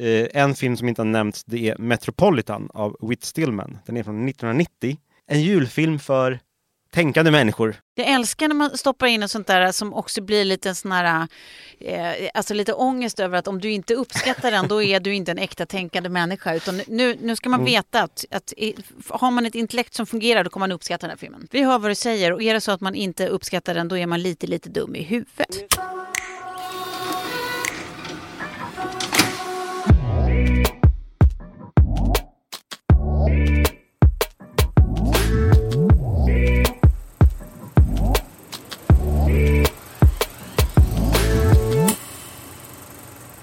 Eh, en film som inte har nämnts det är Metropolitan av Whit Stillman. Den är från 1990. En julfilm för tänkande människor. Jag älskar när man stoppar in ett sånt där som också blir lite sån här, eh, alltså lite ångest över att om du inte uppskattar den då är du inte en äkta tänkande människa. Utan nu, nu ska man Mm. veta att, att har man ett intellekt som fungerar då kommer man uppskatta den här filmen. Vi hör vad du säger och är det så att man inte uppskattar den då är man lite, lite dum i huvudet.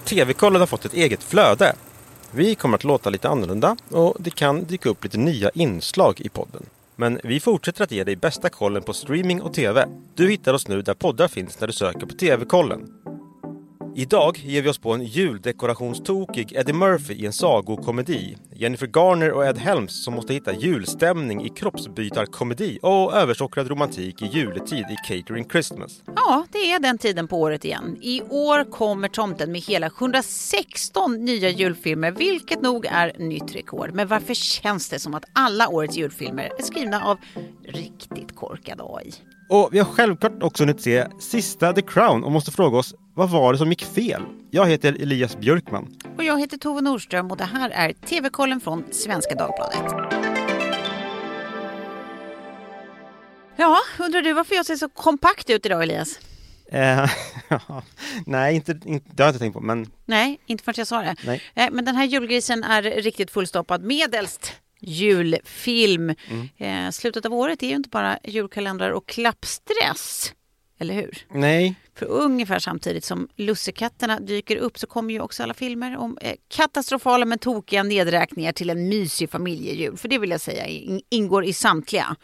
TV-kollen har fått ett eget flöde. Vi kommer att låta lite annorlunda och det kan dyka upp lite nya inslag i podden. Men vi fortsätter att ge dig bästa kollen på streaming och TV. Du hittar oss nu där poddar finns när du söker på TV-kollen. Idag ger vi oss på en juldekorationstokig Eddie Murphy i en sagokomedi. Jennifer Garner och Ed Helms som måste hitta julstämning i kroppsbytarkomedi och översockrad romantik i juletid i Catering Christmas. Ja, det är den tiden på året igen. I år kommer tomten med hela 116 nya julfilmer, vilket nog är nytt rekord. Men varför känns det som att alla årets julfilmer är skrivna av riktigt korkad AI? Och vi har självklart också hunnit se sista The Crown och måste fråga oss vad var det som gick fel? Jag heter Elias Björkman. Och jag heter Tove Nordström och det här är TV-kollen från Svenska Dagbladet. Ja, undrar du varför jag ser så kompakt ut idag Elias? Eh, nej, inte, inte, det har jag inte tänkt på, men Nej, inte förrän jag sa det. Nej. Eh, Men den här julgrisen är riktigt fullstoppad medelst julfilm. Eh, slutet av året är ju inte bara julkalendrar och klappstress. Eller hur? nej. För ungefär samtidigt som lussekatterna dyker upp så kommer ju också alla filmer om eh, katastrofala men tokiga nedräkningar till en mysig familjejul. För det vill jag säga in- ingår i samtliga.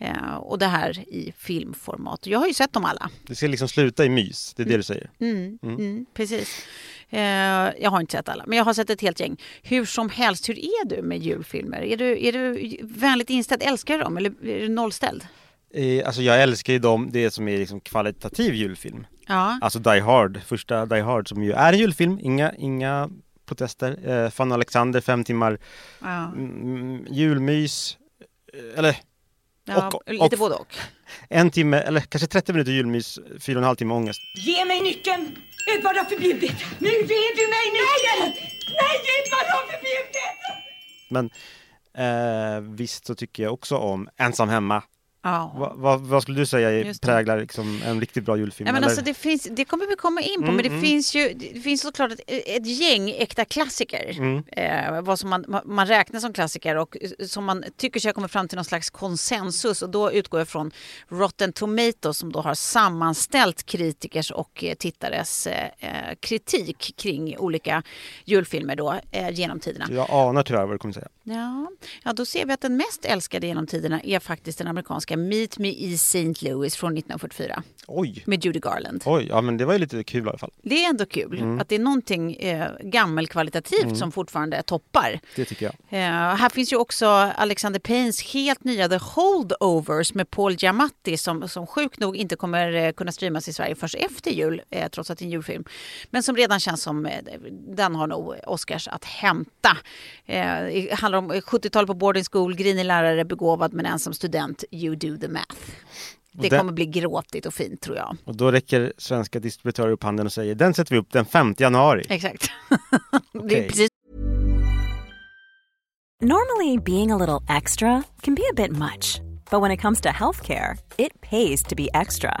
Eh, och det här i filmformat. Jag har ju sett dem alla. Det ska liksom sluta i mys, det är det du säger. Mm, mm, precis. Eh, jag har inte sett alla, men jag har sett ett helt gäng. Hur som helst, hur är du med julfilmer? Är du, är du vänligt inställd? Älskar du dem eller är du nollställd? Eh, alltså jag älskar ju dem, det som är liksom kvalitativ julfilm. Ja. Alltså Die Hard, första Die Hard som ju är en julfilm, inga, inga protester. Eh, Fanny Alexander, fem timmar ja. mm, julmys. Eh, Eller ja Och- och- lite både och. en timme, eller kanske 30 minuter julmys, fyra och en halv timme ångest. Ge mig nyckeln! Edvard har förbjudit! Nu ger du mig nyckeln! Nej, Edvard har förbjudit! Men eh, visst så tycker jag också om Ensam hemma. Ja. Va, va, vad skulle du säga präglar liksom en riktigt bra julfilm? Ja, men eller? alltså det, finns, det kommer vi komma in på, Mm, men det mm. finns ju det finns såklart ett, ett gäng äkta klassiker. Mm. Eh, vad som man, man- man räknar som klassiker och eh, som man tycker sig ha kommit fram till någon slags konsensus. Och då utgår jag från Rotten Tomatoes som då har sammanställt kritikers och eh, tittares eh, eh, kritik kring olika julfilmer då, eh, genom tiderna. Jag anar tyvärr vad du kommer säga. Ja, ja, då ser vi att den mest älskade genom tiderna är faktiskt den amerikanska Meet Me i St. Louis från 1944 Oj! med Judy Garland. Oj, ja men det var ju lite kul i alla fall. Det är ändå kul att det är någonting eh, gammelkvalitativt som fortfarande toppar. Det tycker jag. Eh, här finns ju också Alexander Paynes helt nya The Holdovers med Paul Giamatti som, som sjukt nog inte kommer eh, kunna streamas i Sverige först efter jul, eh, trots att det är en julfilm. Men som redan känns som, eh, den har nog Oscars att hämta. Eh, det handlar om 70-tal på boarding school, grinig lärare, begåvad men ensam student, you do the math. Det den- kommer bli gråtigt och fint tror jag. Och då räcker svenska distributörer upp handen och säger den sätter vi upp den 5 januari. Exakt. det Okej. är precis Normally, being a little extra can be a bit much, but when it comes to healthcare, it pays to be extra.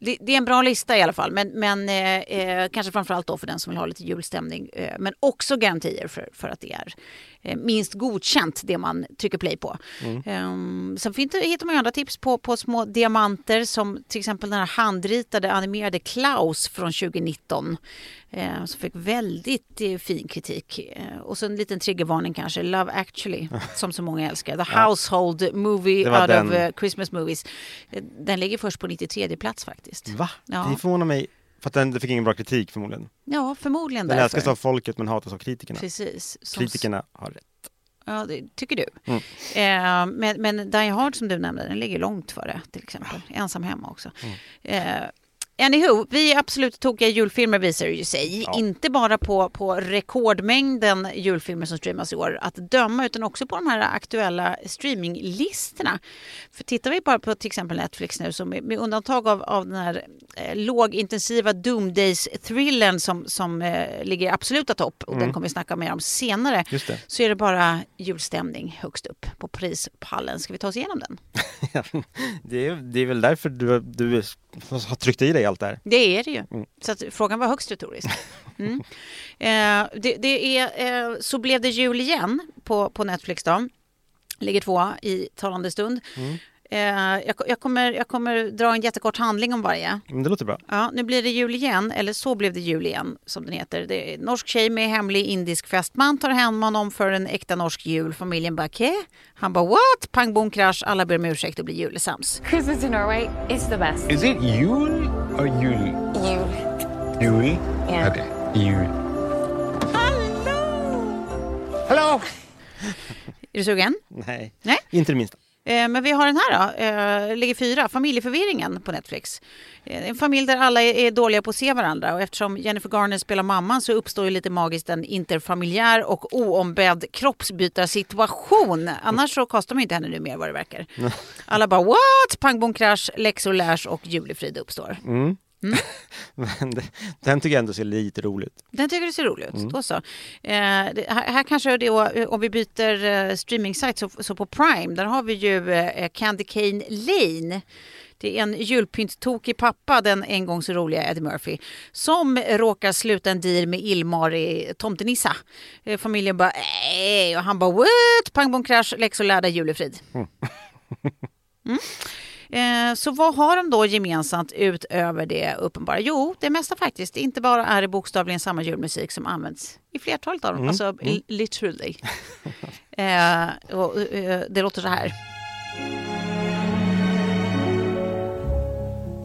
Det, det är en bra lista i alla fall, men, men eh, eh, kanske framförallt då för den som vill ha lite julstämning. Eh, men också garantier för, för att det är minst godkänt det man trycker play på. Mm. sen finns det, hittar man andra tips på, på små diamanter som till exempel den här handritade animerade Klaus från 2019 eh, som fick väldigt eh, fin kritik. Eh, och så en liten triggervarning kanske, Love actually, som så många älskar. The Household Movie out den. of eh, Christmas Movies. Eh, Den ligger först på 93 plats faktiskt. Va? Ja. Det förvånar mig. För att den, den fick ingen bra kritik förmodligen. Ja, förmodligen Den därför. älskas av folket men hatas av kritikerna. Precis. Som Kritikerna har rätt. Ja, det tycker du. Mm. Eh, men, men Die Hard som du nämnde, den ligger långt före till exempel. Ensam hemma också. Mm. Eh, Anywho, vi är absolut tokiga julfilmer visar det ju sig. Ja. Inte bara på, på rekordmängden julfilmer som streamas i år att döma utan också på de här aktuella streaminglistorna. För tittar vi bara på till exempel Netflix nu så med, undantag av, av den här eh, lågintensiva Doomdays-thrillern som, som eh, ligger i absoluta topp och den kommer vi snacka mer om senare så är det bara julstämning högst upp på prispallen. Ska vi ta oss igenom den? det, är, det är väl därför du, du har tryckt i dig allt det här. Det är det ju. Så att frågan var högst retorisk. Mm. Eh, det, det är, eh, så blev det jul igen på, på Netflix då. Ligger tvåa i talande stund. Eh, jag, jag, kommer, jag kommer dra en jättekort handling om varje. Men det låter bra. Ja, nu blir det jul igen, eller så blev det jul igen som den heter. Det är norsk tjej med hemlig indisk fästman tar hem honom för en äkta norsk jul. Familjen bara "Kä?" Han bara what? Pang bom krasch, alla ber om ursäkt och blir julesams. Christmas in Norway is the best. Is it Yule or Yule? You. Yule? Yeah. Okay. Yule. Hello! Är du sugen? Nej, Nej. inte det minsta. Eh, Men vi har den här då, eh, ligger fyra, Familjeförvirringen på Netflix. Eh, En familj där alla är dåliga på att se varandra och eftersom Jennifer Garner spelar mamman så uppstår ju lite magiskt en interfamiljär och oombedd kroppsbytarsituation. Annars så kastar man ju inte henne nu mer vad det verkar. Alla bara what? Pang bom krasch, läxor lärs och julefrid uppstår. Men det, den tycker jag ändå ser lite rolig ut. Den tycker du ser rolig ut. Då så. Eh, det, här, här kanske det är, om vi byter eh, streaming-sajt så, så på Prime, där har vi ju eh, Candy Cane Lane. Det är en julpynttokig pappa, den en gång så roliga Eddie Murphy, som råkar sluta en deal med Ilmari Tomtenissa. Eh, familjen bara nej och han bara what? Pang bom krasch, läxor lärda, julefrid. Mm. Eh, Så vad har de då gemensamt utöver det uppenbara? Jo, det mesta faktiskt. Inte bara är det bokstavligen samma julmusik som används i flertalet av dem. Alltså li- literally. eh, och, eh, det låter så här.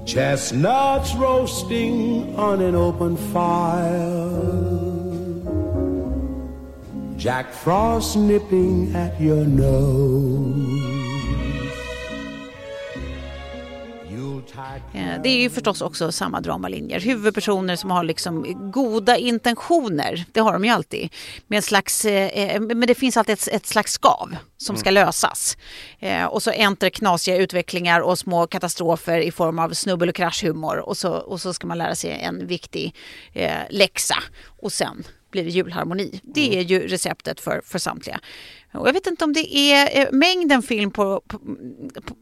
Chestnuts roasting on an open fire. Jack Frost nipping at your nose. Det är ju förstås också samma dramalinjer. Huvudpersoner som har liksom goda intentioner, det har de ju alltid. Med en slags, eh, men det finns alltid ett, ett slags skav som ska lösas. Eh, och så enter knasiga utvecklingar och små katastrofer i form av snubbel och kraschhumor. Och så, och så ska man lära sig en viktig eh, läxa. Och sen blir det julharmoni. Det är ju receptet för, för samtliga. Och jag vet inte om det är eh, mängden film på, på,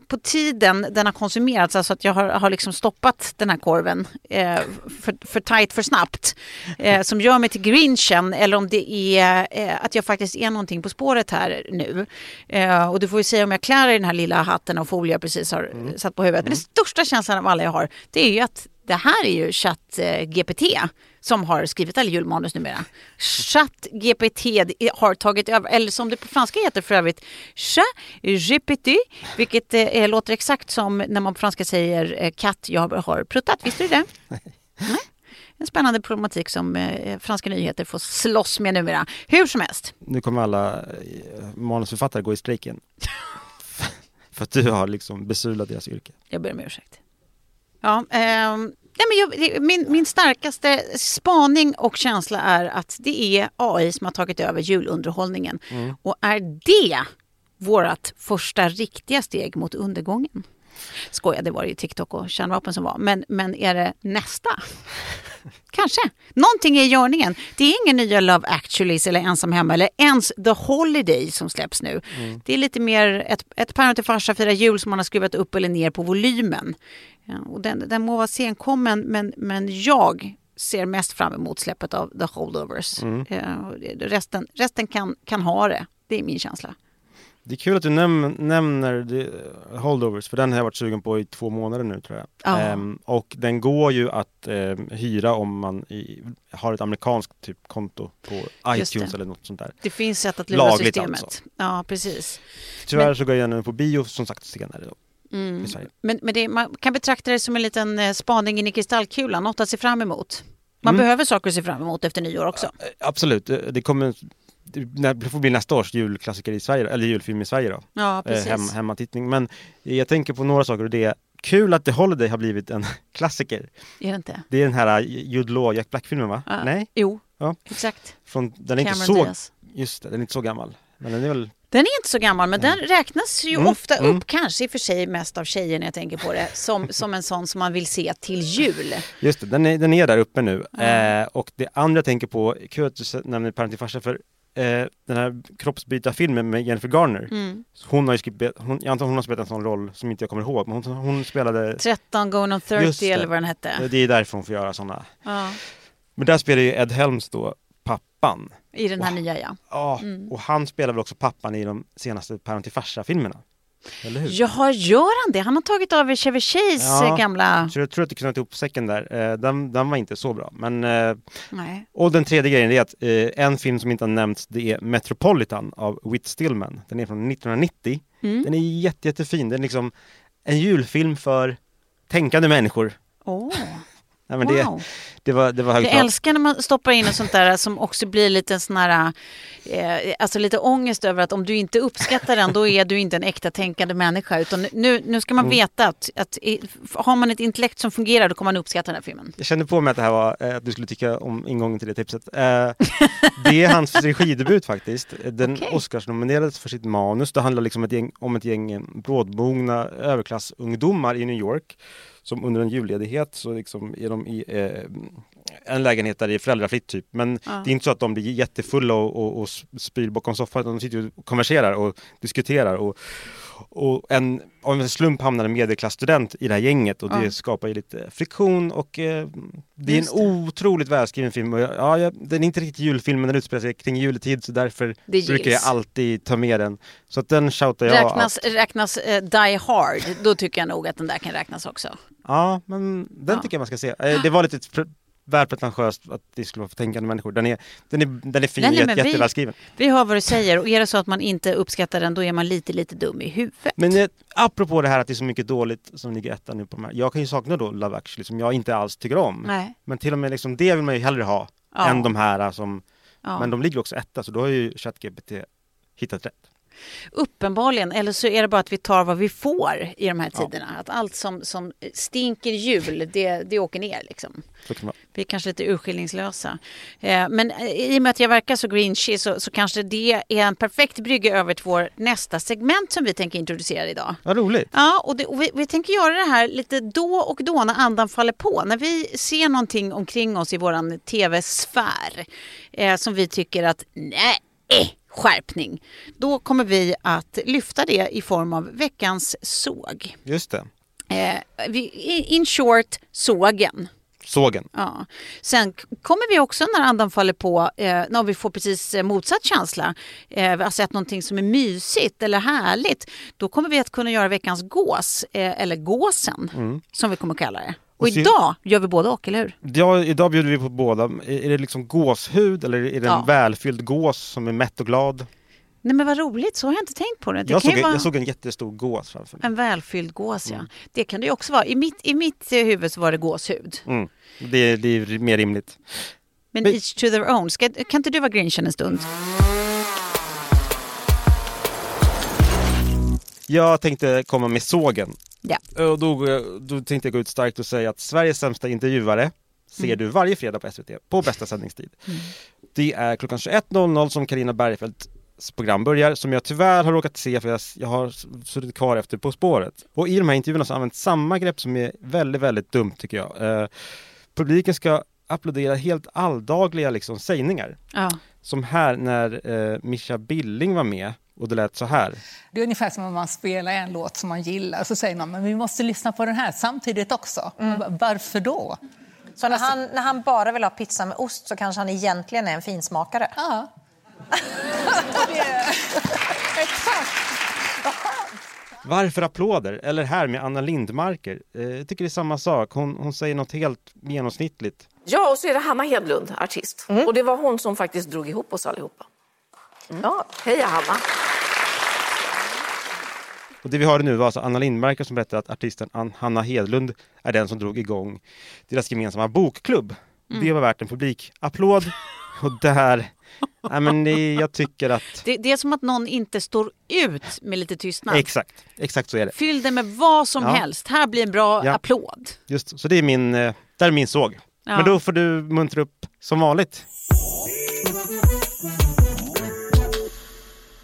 på, tiden den har konsumerats, alltså att jag har, har liksom stoppat den här korven eh, för, för tajt för snabbt, eh, som gör mig till grinchen, eller om det är eh, att jag faktiskt är någonting på spåret här nu. Eh, och du får ju säga om jag klär i den här lilla hatten och folie jag precis har eh, satt på huvudet. Men den största känslan av alla jag har, det är ju att det här är ju ChatGPT som har skrivit alla julmanus numera. ChatGPT har tagit över, eller som det på franska heter för övrigt, ChatGPT, vilket eh, låter exakt som när man på franska säger eh, katt, jag har pruttat. Visste du det? Nej. En spännande problematik som eh, franska nyheter får slåss med numera. Hur som helst. Nu kommer alla eh, manusförfattare gå i strejken. För att du har liksom besudlat deras yrke. Jag ber om ursäkt. Ja, ehm, nej men jag, min, min starkaste spaning och känsla är att det är AI som har tagit över julunderhållningen. Och är det vårt första riktiga steg mot undergången? Skoja, det var ju TikTok och kärnvapen som var. Men, men är det nästa? Kanske. Någonting är i görningen. Det är ingen nya Love actually eller Ensam hemma eller ens The Holiday som släpps nu. Det är lite mer ett, ett päron till farsa firar jul som man har skruvat upp eller ner på volymen. Ja, och den, den må vara senkommen men, men jag ser mest fram emot släppet av The Holdovers. Mm. Eh, resten resten kan, kan ha det. Det är min känsla. Det är kul att du näm nämner Holdovers, för den har jag varit sugen på i två månader nu tror jag. Ja. Ehm, och den går ju att ehm, hyra om man i, har ett amerikanskt typ konto på iTunes eller något sånt där. Det finns sätt att lura Lagligt systemet. alltså. Ja, precis. Tyvärr Men- så går jag nu på bio som sagt senare då, Mm. i Sverige. Men, men det, man kan betrakta det som en liten eh, spaning in i kristallkulan, något att se fram emot. Man Mm. behöver saker att se fram emot efter nyår också. Eh, Absolut, det, det kommer det får bli nästa års julklassiker i Sverige, eller julfilm i Sverige då. Ja, Eh, precis. hem, hemmatittning. Men jag tänker på några saker och det är kul att The Holiday har blivit en klassiker. Är det inte? Det är den här Jude Law, Jack Black-filmen va? Ja. Nej? Jo, Ja. exakt. Från, den är inte Cameron så, Diaz. just det, den är inte så gammal. Men den är väl, Den är inte så gammal, men den räknas ju Mm, ofta mm. upp, kanske i och för sig mest av tjejer när jag tänker på det, som, som en sån som man vill se till jul. just det, den är, den är där uppe nu. Eh, och det andra jag tänker på, kul att du nämner Parent till farsa, för eh, den här kroppsbytarfilmen med Jennifer Garner. Mm. Hon har ju skrivit, hon, jag antar hon har spelat en sån roll som inte jag kommer ihåg, men hon, hon spelade, 13 going on 30 Just det. eller vad den hette. det är därför hon får göra sådana. Men där spelar ju Ed Helms då pappan. I den här Wow. nya ja. Ja, Mm. och han spelar väl också pappan i de senaste Parent till farsa-filmerna? Eller hur? Jaha, gör han det? Han har tagit över Chevy Chase Ja. gamla... Så jag tror att du knöt ihop säcken där. Eh, Den, den var inte så bra. Men, eh, Nej. och den tredje grejen är att eh, en film som inte har nämnts det är Metropolitan av Whit Stillman. Den är från 1990. Mm. Den är jätte, jättefin. Den är liksom en julfilm för tänkande människor. Åh, Nej, men wow. det var, det var högt Jag älskar när man stoppar in och sånt där som också blir lite sån här, eh, alltså lite ångest över att om du inte uppskattar den då är du inte en äkta tänkande människa. Utan nu, nu ska man Mm. veta att, att har man ett intellekt som fungerar då kommer man uppskatta den här filmen. Jag kände på mig att det här var, eh, att du skulle tycka om ingången till det tipset. Eh, det är hans regidebut faktiskt. Den Okej. Oscarsnominerades för sitt manus. Det handlar liksom ett gäng, om ett gäng brådmogna överklassungdomar i New York. Som under en julledighet så liksom är de i eh, en lägenhet där det är föräldrafritt typ. Men Ja. det är inte så att de blir jättefulla och, och, och spyr bakom soffan. De sitter och konverserar och diskuterar. Och, och en, av en slump hamnar en medelklassstudent i det här gänget och det Ja. skapar ju lite friktion och eh, det är Just en otroligt välskriven film. Och ja, jag, den är inte riktigt julfilm men den utspelar sig kring juletid så därför Det brukar jag alltid ta med den. Så att den shoutar jag Räknas, att, räknas eh, Die Hard, då tycker jag nog att den där kan räknas också. Ja, men den Ja. tycker jag man ska se. Eh, Det var lite pr- väl pretentiöst att det skulle vara för tänkande människor. Den är, den är, den är fin, nej, jätte, men vi- jättevälskriven. Vi hör vad du säger och är det så att man inte uppskattar den då är man lite, lite dum i huvudet. Men eh, apropå det här att det är så mycket dåligt som ligger etta nu på de här. Jag kan ju sakna då Love actually som jag inte alls tycker om. Nej. Men till och med liksom det vill man ju hellre ha Ja. än de här eh, som, Ja. men de ligger också etta så då har ju ChatGPT hittat rätt. Uppenbarligen, eller så är det bara att vi tar vad vi får i de här tiderna. Att allt som, som stinker jul, det, det åker ner liksom. Kan. Vi är kanske lite urskillningslösa. Eh, men eh, i och med att jag verkar så grinchy så, så kanske det är en perfekt brygga över till vår nästa segment som vi tänker introducera idag. Vad roligt. Ja, och, det, och vi, vi tänker göra det här lite då och då när andan faller på. När vi ser någonting omkring oss i våran tv-sfär eh, som vi tycker att nej, skärpning. Då kommer vi att lyfta det i form av veckans såg. Just det. Eh, in short, sågen. Sågen. Ja. Sen kommer vi också när andan faller på, eh, när vi får precis eh, motsatt känsla, eh, vi har sett någonting som är mysigt eller härligt, då kommer vi att kunna göra veckans gås, eh, eller gåsen, som vi kommer kalla det. Och Och se- idag gör vi både och, eller hur? Ja, idag bjuder vi på båda. Är det liksom gåshud eller är det en Ja. välfylld gås som är mätt och glad? Nej men vad roligt, så har jag inte tänkt på det. Det Jag såg, vara jag såg en jättestor gås framför mig. en välfylld gås, ja. Det kan det ju också vara. I mitt, i mitt eh, huvud så var det gåshud. Mm. Det, det är mer rimligt. Men Men- each to their own. Ska, kan inte du vara grinchen en stund? Jag tänkte komma med sågen. Ja. Och då, då tänkte jag gå ut starkt och säga att Sveriges sämsta intervjuare ser Mm. du varje fredag på SVT på bästa sändningstid. Det är klockan 21.00 som Karina Bergfeldts program börjar som jag tyvärr har råkat se för jag, jag har suttit kvar efter På spåret. Och i de här intervjuerna så har använt samma grepp som är väldigt, väldigt dumt tycker jag. Eh, publiken ska applådera helt alldagliga liksom, sägningar. Ja. Som här när eh, Mischa Billing var med och det lät så här. Det är ungefär som om man spelar en låt som man gillar så säger man men vi måste lyssna på den här samtidigt också. Varför då? Så när, han, när han bara vill ha pizza med ost så kanske han egentligen är en finsmakare? Ja. Exakt. Varför applåder? Eller här med Anna Lindmarker. Eh, Jag tycker det är samma sak. Hon, hon säger något helt genomsnittligt. Ja, och så är det Hanna Hedlund, artist. Och det var hon som faktiskt drog ihop oss allihopa. Mm. Ja, heja Hanna! Och det vi hörde nu var alltså Anna Lindmarker som berättade att artisten Ann- Hanna Hedlund är den som drog igång deras gemensamma bokklubb. Det var värt en publikapplåd. Och där, nej men det, jag tycker att, Det, det är som att någon inte står ut med lite tystnad. exakt, exakt så är det. Fyll det med vad som Ja. helst. Här blir en bra Ja. applåd. Just, så det är min, eh, där är min såg. Ja. Men då får du muntra upp som vanligt.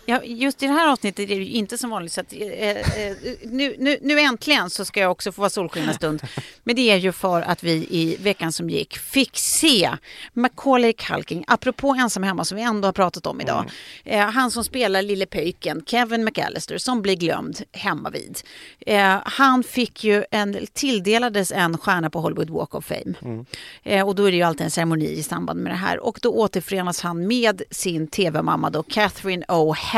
Ja, just i det här avsnittet är det ju inte som vanligt. Så att, eh, eh, nu, nu, nu äntligen så ska jag också få vara solsken en stund. Men det är ju för att vi i veckan som gick fick se Macaulay Culkin, apropå ensam hemma som vi ändå har pratat om idag. Eh, han som spelar lille pöjken, Kevin McAllister, som blir glömd hemma vid. Eh, han fick ju en, tilldelades en stjärna på Hollywood Walk of Fame. Eh, och då är det ju alltid en ceremoni i samband med det här. Och då återförenas han med sin tv-mamma då, Catherine O'Hara,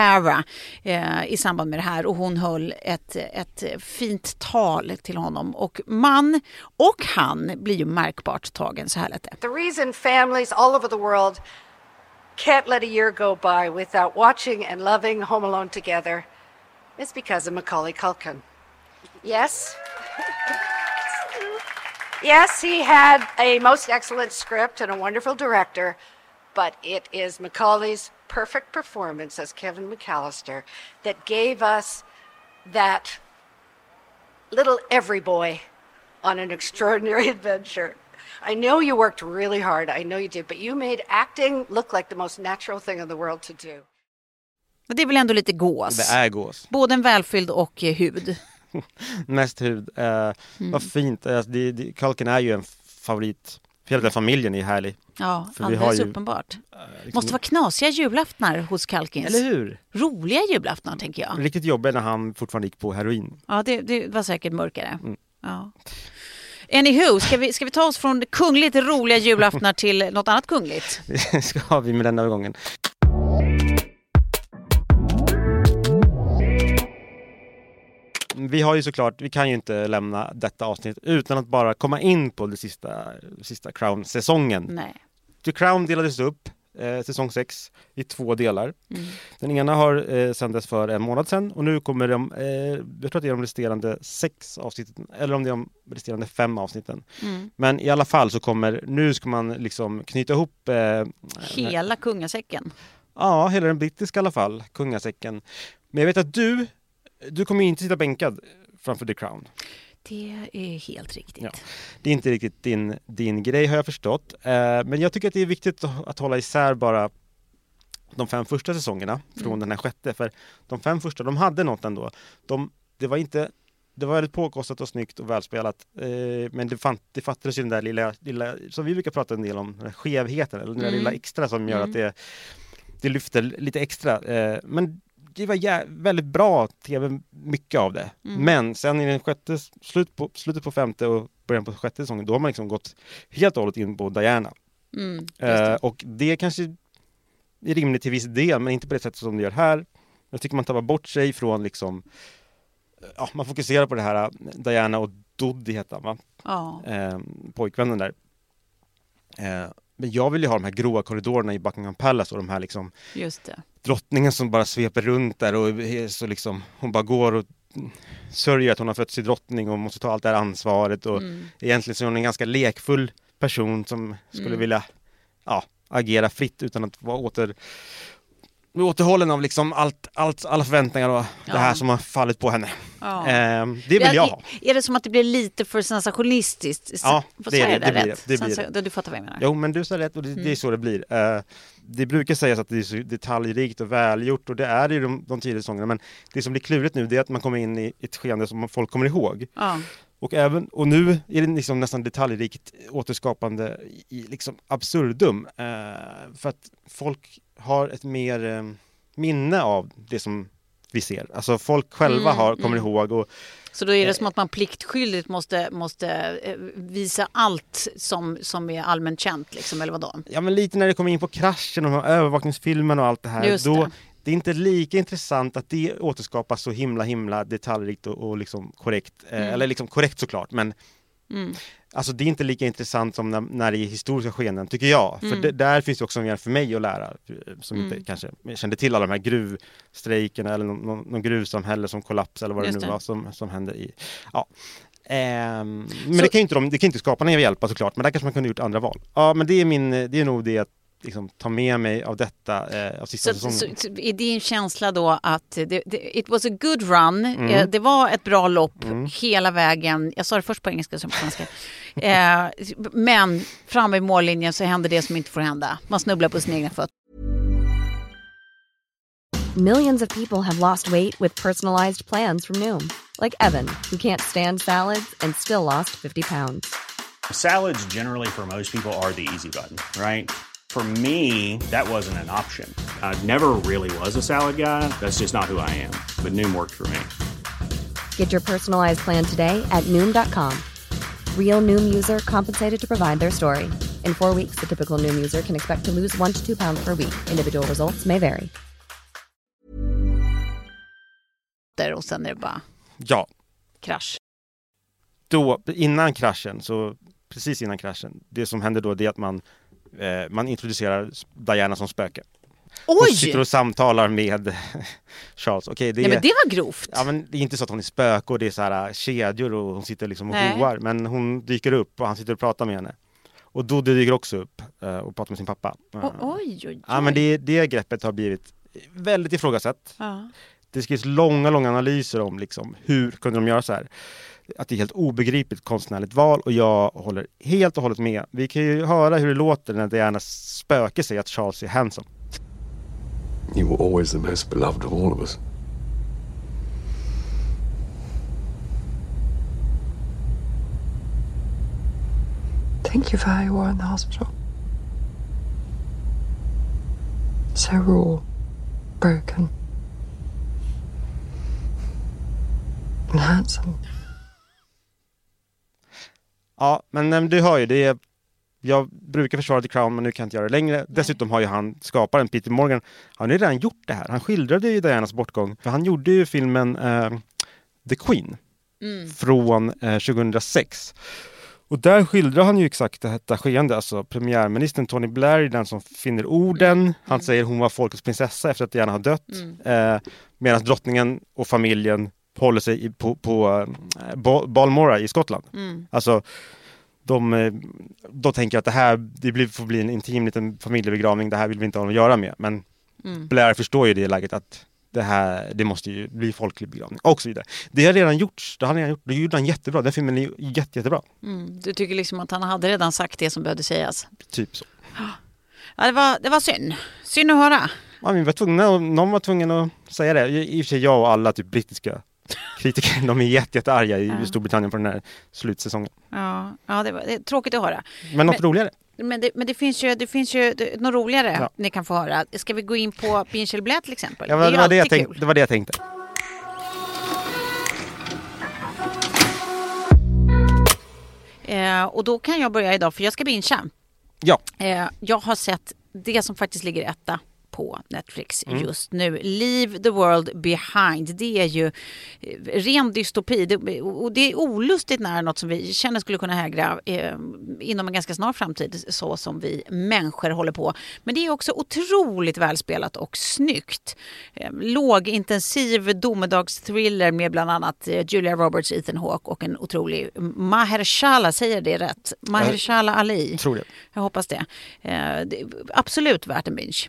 eh, i samband med det här. Och hon höll ett, ett fint tal till honom. Och man och han blir ju märkbart tagen, så här lät det. The reason families all over the world can't let a year go by without watching and loving Home Alone together is because of Macaulay Culkin. Yes? yes, he had a most excellent script and a wonderful director, but it is Macaulay's perfect performance as Kevin McAllister that gave us that little every boy on an extraordinary adventure. I know you worked really hard. I know you did, but you made acting look like the most natural thing in the world to do. Och det är väl ändå lite gås? Det är gås. Både en välfylld och eh, hud. Mest hud. Eh, Vad fint. Eh, det, det, Culkin är ju en favorit. Hela den familjen är härlig. Ja, För alldeles ju, uppenbart. liksom- Måste vara knasiga julaftnar hos Kalkins. Eller hur? Roliga julaftnar, tänker jag. Riktigt jobbiga när han fortfarande gick på heroin. Ja, det, det var säkert mörkare. Mm. Ja. Anywho, ska vi, ska vi ta oss från kungligt roliga julaftnar till något annat kungligt? Det ska vi med denna gången. Vi har ju såklart, vi kan ju inte lämna detta avsnitt utan att bara komma in på den sista, sista Crown-säsongen. Nej. The Crown delades upp, eh, säsong 6, i två delar. Mm. Den ena har eh, sändes för en månad sedan och nu kommer de, eh, jag tror att det är de resterande sex avsnitten, eller om det är de resterande fem avsnitten. Mm. Men i alla fall så kommer, nu ska man liksom knyta ihop eh, Hela kungasäcken. Ja, hela den brittiska i alla fall, kungasäcken. Men jag vet att du, du kommer ju inte sitta bänkad framför The Crown. Det är helt riktigt. Ja. Det är inte riktigt din, din grej har jag förstått. Eh, men jag tycker att det är viktigt att, hålla isär bara de fem första säsongerna från Mm. den här sjätte. För de fem första, de hade något ändå. De, det var inte det var väldigt påkostat och snyggt och välspelat. Eh, men det, fann, det fattades ju den där lilla, lilla, som vi brukar prata en del om, den skevheten, eller den där Mm. lilla extra som gör Mm. att det, det lyfter lite extra. Eh, men det var jä- väldigt bra tv, mycket av det. Mm. Men sen i den sjätte, slut på, slutet på femte och början på sjätte säsongen, då har man liksom gått helt och hållet in på Diana. Mm, Eh, det. och det kanske är rimligt till viss del, men inte på det sättet som det gör här. Jag tycker man tappar bort sig från liksom, ja, man fokuserar på det här eh, Diana och Doddy heter han va? Ja. Eh, pojkvännen där. Eh, men jag vill ju ha de här gråa korridorerna i Buckingham Palace och de här liksom Just det. Drottningen som bara sveper runt där och så liksom, hon bara går och sörjer att hon har fötts till drottning och måste ta allt det här ansvaret och Mm. egentligen så är hon en ganska lekfull person som skulle Mm. vilja ja, agera fritt utan att vara åter, återhållen av liksom allt, allt, alla förväntningar och Ja. det här som har fallit på henne. Ja. Ehm, det vill jag ha. Är det som att det blir lite för sensationistiskt? Ja, det är det, det blir det, blir det. Du fattar vad jag menar? Jo, men du sa rätt och det, det är Mm. så det blir. Eh, det brukar sägas att det är så detaljrikt och välgjort och det är det ju de, de tidigare säsongerna. Men det som blir klurigt nu det är att man kommer in i ett skeende som folk kommer ihåg. Ja. Och, även, och nu är det liksom nästan detaljrikt återskapande i liksom absurdum. Eh, för att folk har ett mer eh, minne av det som vi ser. Alltså folk själva Mm, har, kommer mm. ihåg och Så då är det som att man pliktskyldigt måste, måste eh, visa allt som, som är allmänt känt, liksom, eller vadå? Ja men lite när det kommer in på kraschen och de här övervakningsfilmerna och allt det här. Just då, det. det. är inte lika intressant att det återskapas så himla himla detaljrikt och, och liksom korrekt. Eh, Mm. eller liksom korrekt såklart men Mm. Alltså det är inte lika intressant som när, när det är historiska skeenden tycker jag. För Mm. det, där finns det också mer för mig att lära eh, som Mm. inte kanske kände till alla de här gruvstrejkerna eller någon, någon, någon gruvsamhälle som kollapsade eller vad Just det nu det. var som, som hände i. Ja. Ehm, men Så- det kan ju inte, de, det kan inte skaparna hjälpa såklart, men där kanske man kunde gjort andra val. Ja, men det är, min, det är nog det att liksom, ta med mig av detta eh, av sista Så, så, säsongen. så är din känsla då att det, det, it was a good run, Mm. eh, det var ett bra lopp Mm. hela vägen. Jag sa det först på engelska sen på svenska. eh, men framme i mållinjen så händer det som inte får hända. Man snubblar på sina egna fötter. Millions of people have lost weight with personalized plans from Noom, like Evan, who can't stand salads and still lost 50 pounds. Salads, generally, for most people, are the easy button, right? For me, that wasn't an option. I never really was a salad guy. That's just not who I am. But Noom worked for me. Get your personalized plan today at Noom.com. Real Noom user compensated to provide their story. In four weeks, the typical Noom user can expect to lose one to two pounds per week. Individual results may vary. Och sen är det bara Ja, krasch. då, innan kraschen, så precis innan kraschen, det som händer då det är att man, eh, man introducerar Diana som spöke. Hon Oj! sitter och samtalar med Charles. Okej, det, Nej är, men det var grovt. ja, men det är inte så att hon är spöke och det är så här äh, kedjor och hon sitter liksom och Nej. hoar. Men hon dyker upp och han sitter och pratar med henne. Och då dyker också upp eh, och pratar med sin pappa. O- oj, oj, oj. Ja, men det, det greppet har blivit väldigt ifrågasatt. Ja. Det skrivs långa, långa analyser om liksom, hur kunde de göra så här. Att det är helt obegripligt konstnärligt val och jag håller helt och hållet med. Vi kan ju höra hur det låter när Dianas spöke säger att Charles är handsome. You were always the most beloved of all of us. Thank you for how you were in the hospital. So raw, broken, and handsome. Ja, men du hör ju, det är, jag brukar försvara The Crown men nu kan jag inte göra det längre. Dessutom har ju han, skaparen Peter Morgan, han har ju redan gjort det här. Han skildrade ju Dianas bortgång. För han gjorde ju filmen eh, The Queen Mm. från eh, 2006. Och där skildrar han ju exakt detta skeende, alltså premiärministern Tony Blair är den som finner orden. Han säger hon var folkets prinsessa efter att Diana har dött. Mm. Eh, Medan drottningen och familjen håller sig i, på, på eh, Bal- Balmora i Skottland. Mm. Alltså, de, eh, då tänker jag att det här det blir, får bli en intim liten familjebegravning, det här vill vi inte ha att göra med. Men Mm. Blair förstår ju det läget att det här, det måste ju bli folklig begravning och så vidare. Det har redan gjorts, det har han redan gjort, det gjorde han jättebra, den filmen är jätte, jättebra. Mm. Du tycker liksom att han hade redan sagt det som behövde sägas? Typ så. Ja, det, var, det var synd. Synd att höra. Ja, vi var tvungna, någon var tvungen att säga det. I och för sig jag och alla typ brittiska kritiker, de är jätte, jättearga i Ja. Storbritannien på den här slutsäsongen. Ja, ja det, var, det är tråkigt att höra. Men något roligare. Men det, men det finns ju, det finns ju det, något roligare Ja. ni kan få höra. Ska vi gå in på eller Blät till exempel? Ja, men ju det, var det, jag tänkte, kul. det var det jag tänkte. Eh, och då kan jag börja idag för jag ska bingea. Ja. Eh, jag har sett det som faktiskt ligger etta på Netflix Mm. just nu. Leave the world behind. Det är ju eh, ren dystopi. Det, och det är olustigt nära något som vi känner skulle kunna hägra eh, inom en ganska snar framtid så som vi människor håller på. Men det är också otroligt välspelat och snyggt. Eh, lågintensiv domedagsthriller med bland annat eh, Julia Roberts, Ethan Hawke och en otrolig Mahershala, säger det rätt? Mahershala Ali. Tror det. Jag hoppas det. Eh, det absolut värt en binge.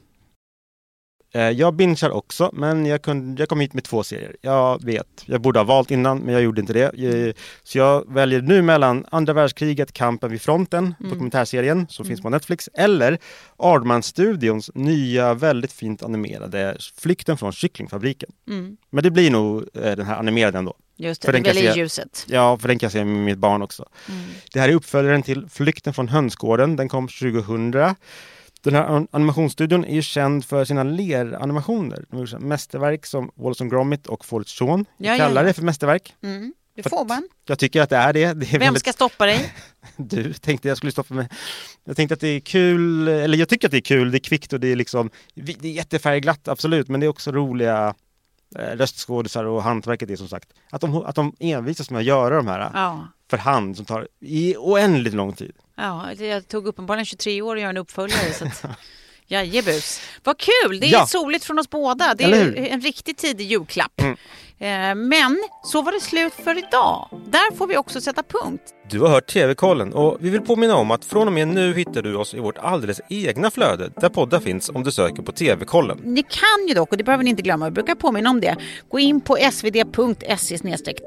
Eh, Jag bingear också, men jag, kunde, jag kom hit med två serier. Jag vet, jag borde ha valt innan, men jag gjorde inte det. Eh, Så jag väljer nu mellan andra världskriget, Kampen vid fronten, Mm. dokumentärserien som Mm. finns på Netflix, eller Aardman-studions nya, väldigt fint animerade Flykten från kycklingfabriken. Mm. Men det blir nog eh, den här animerade ändå. Just det, För det den kan är väl jag i se- ljuset. Ja, för den kan jag se med mitt barn också. Mm. Det här är uppföljaren till Flykten från hönsgården. Den kom 2000. Den här an- animationsstudion är ju känd för sina leranimationer. Mästerverk som Wallace Gromit och Fårets son. Ja, kallar ja. det för mästerverk. Mm, det får man. Jag tycker att det är det. det är Vem väldigt- ska stoppa dig? Du tänkte jag skulle stoppa mig. Jag tänkte att det är kul, eller jag tycker att det är kul, det är kvickt och det är liksom, det är jättefärgglatt absolut, men det är också roliga eh, röstskådisar och hantverket är som sagt, att de, att de envisas med att göra de här Ja. för hand som tar i oändligt lång tid. Ja, jag tog uppenbarligen 23 år att göra en uppföljare. Så att, jajebus. Vad kul! Det är Ja. soligt från oss båda. Det är en riktigt tidig julklapp. Mm. Eh, Men så var det slut för idag. Där får vi också sätta punkt. Du har hört TV-kollen och vi vill påminna om att från och med nu hittar du oss i vårt alldeles egna flöde där poddar finns om du söker på TV-kollen. Ni kan ju dock, och det behöver ni inte glömma, jag brukar påminna om det, gå in på svd.se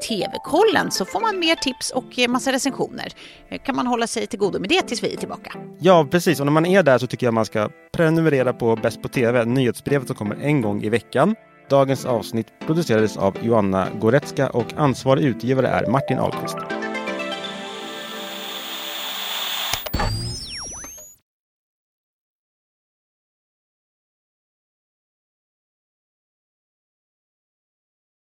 tv-kollen så får man mer tips och eh, massa recensioner. Eh, Kan man hålla sig till godo med det tills vi är tillbaka. Ja, precis. Och när man är där så tycker jag man ska prenumerera på Bäst på TV, nyhetsbrevet som kommer en gång i veckan. Dagens avsnitt producerades av Joanna Goretzka och ansvarig utgivare är Martin Ahlqvist.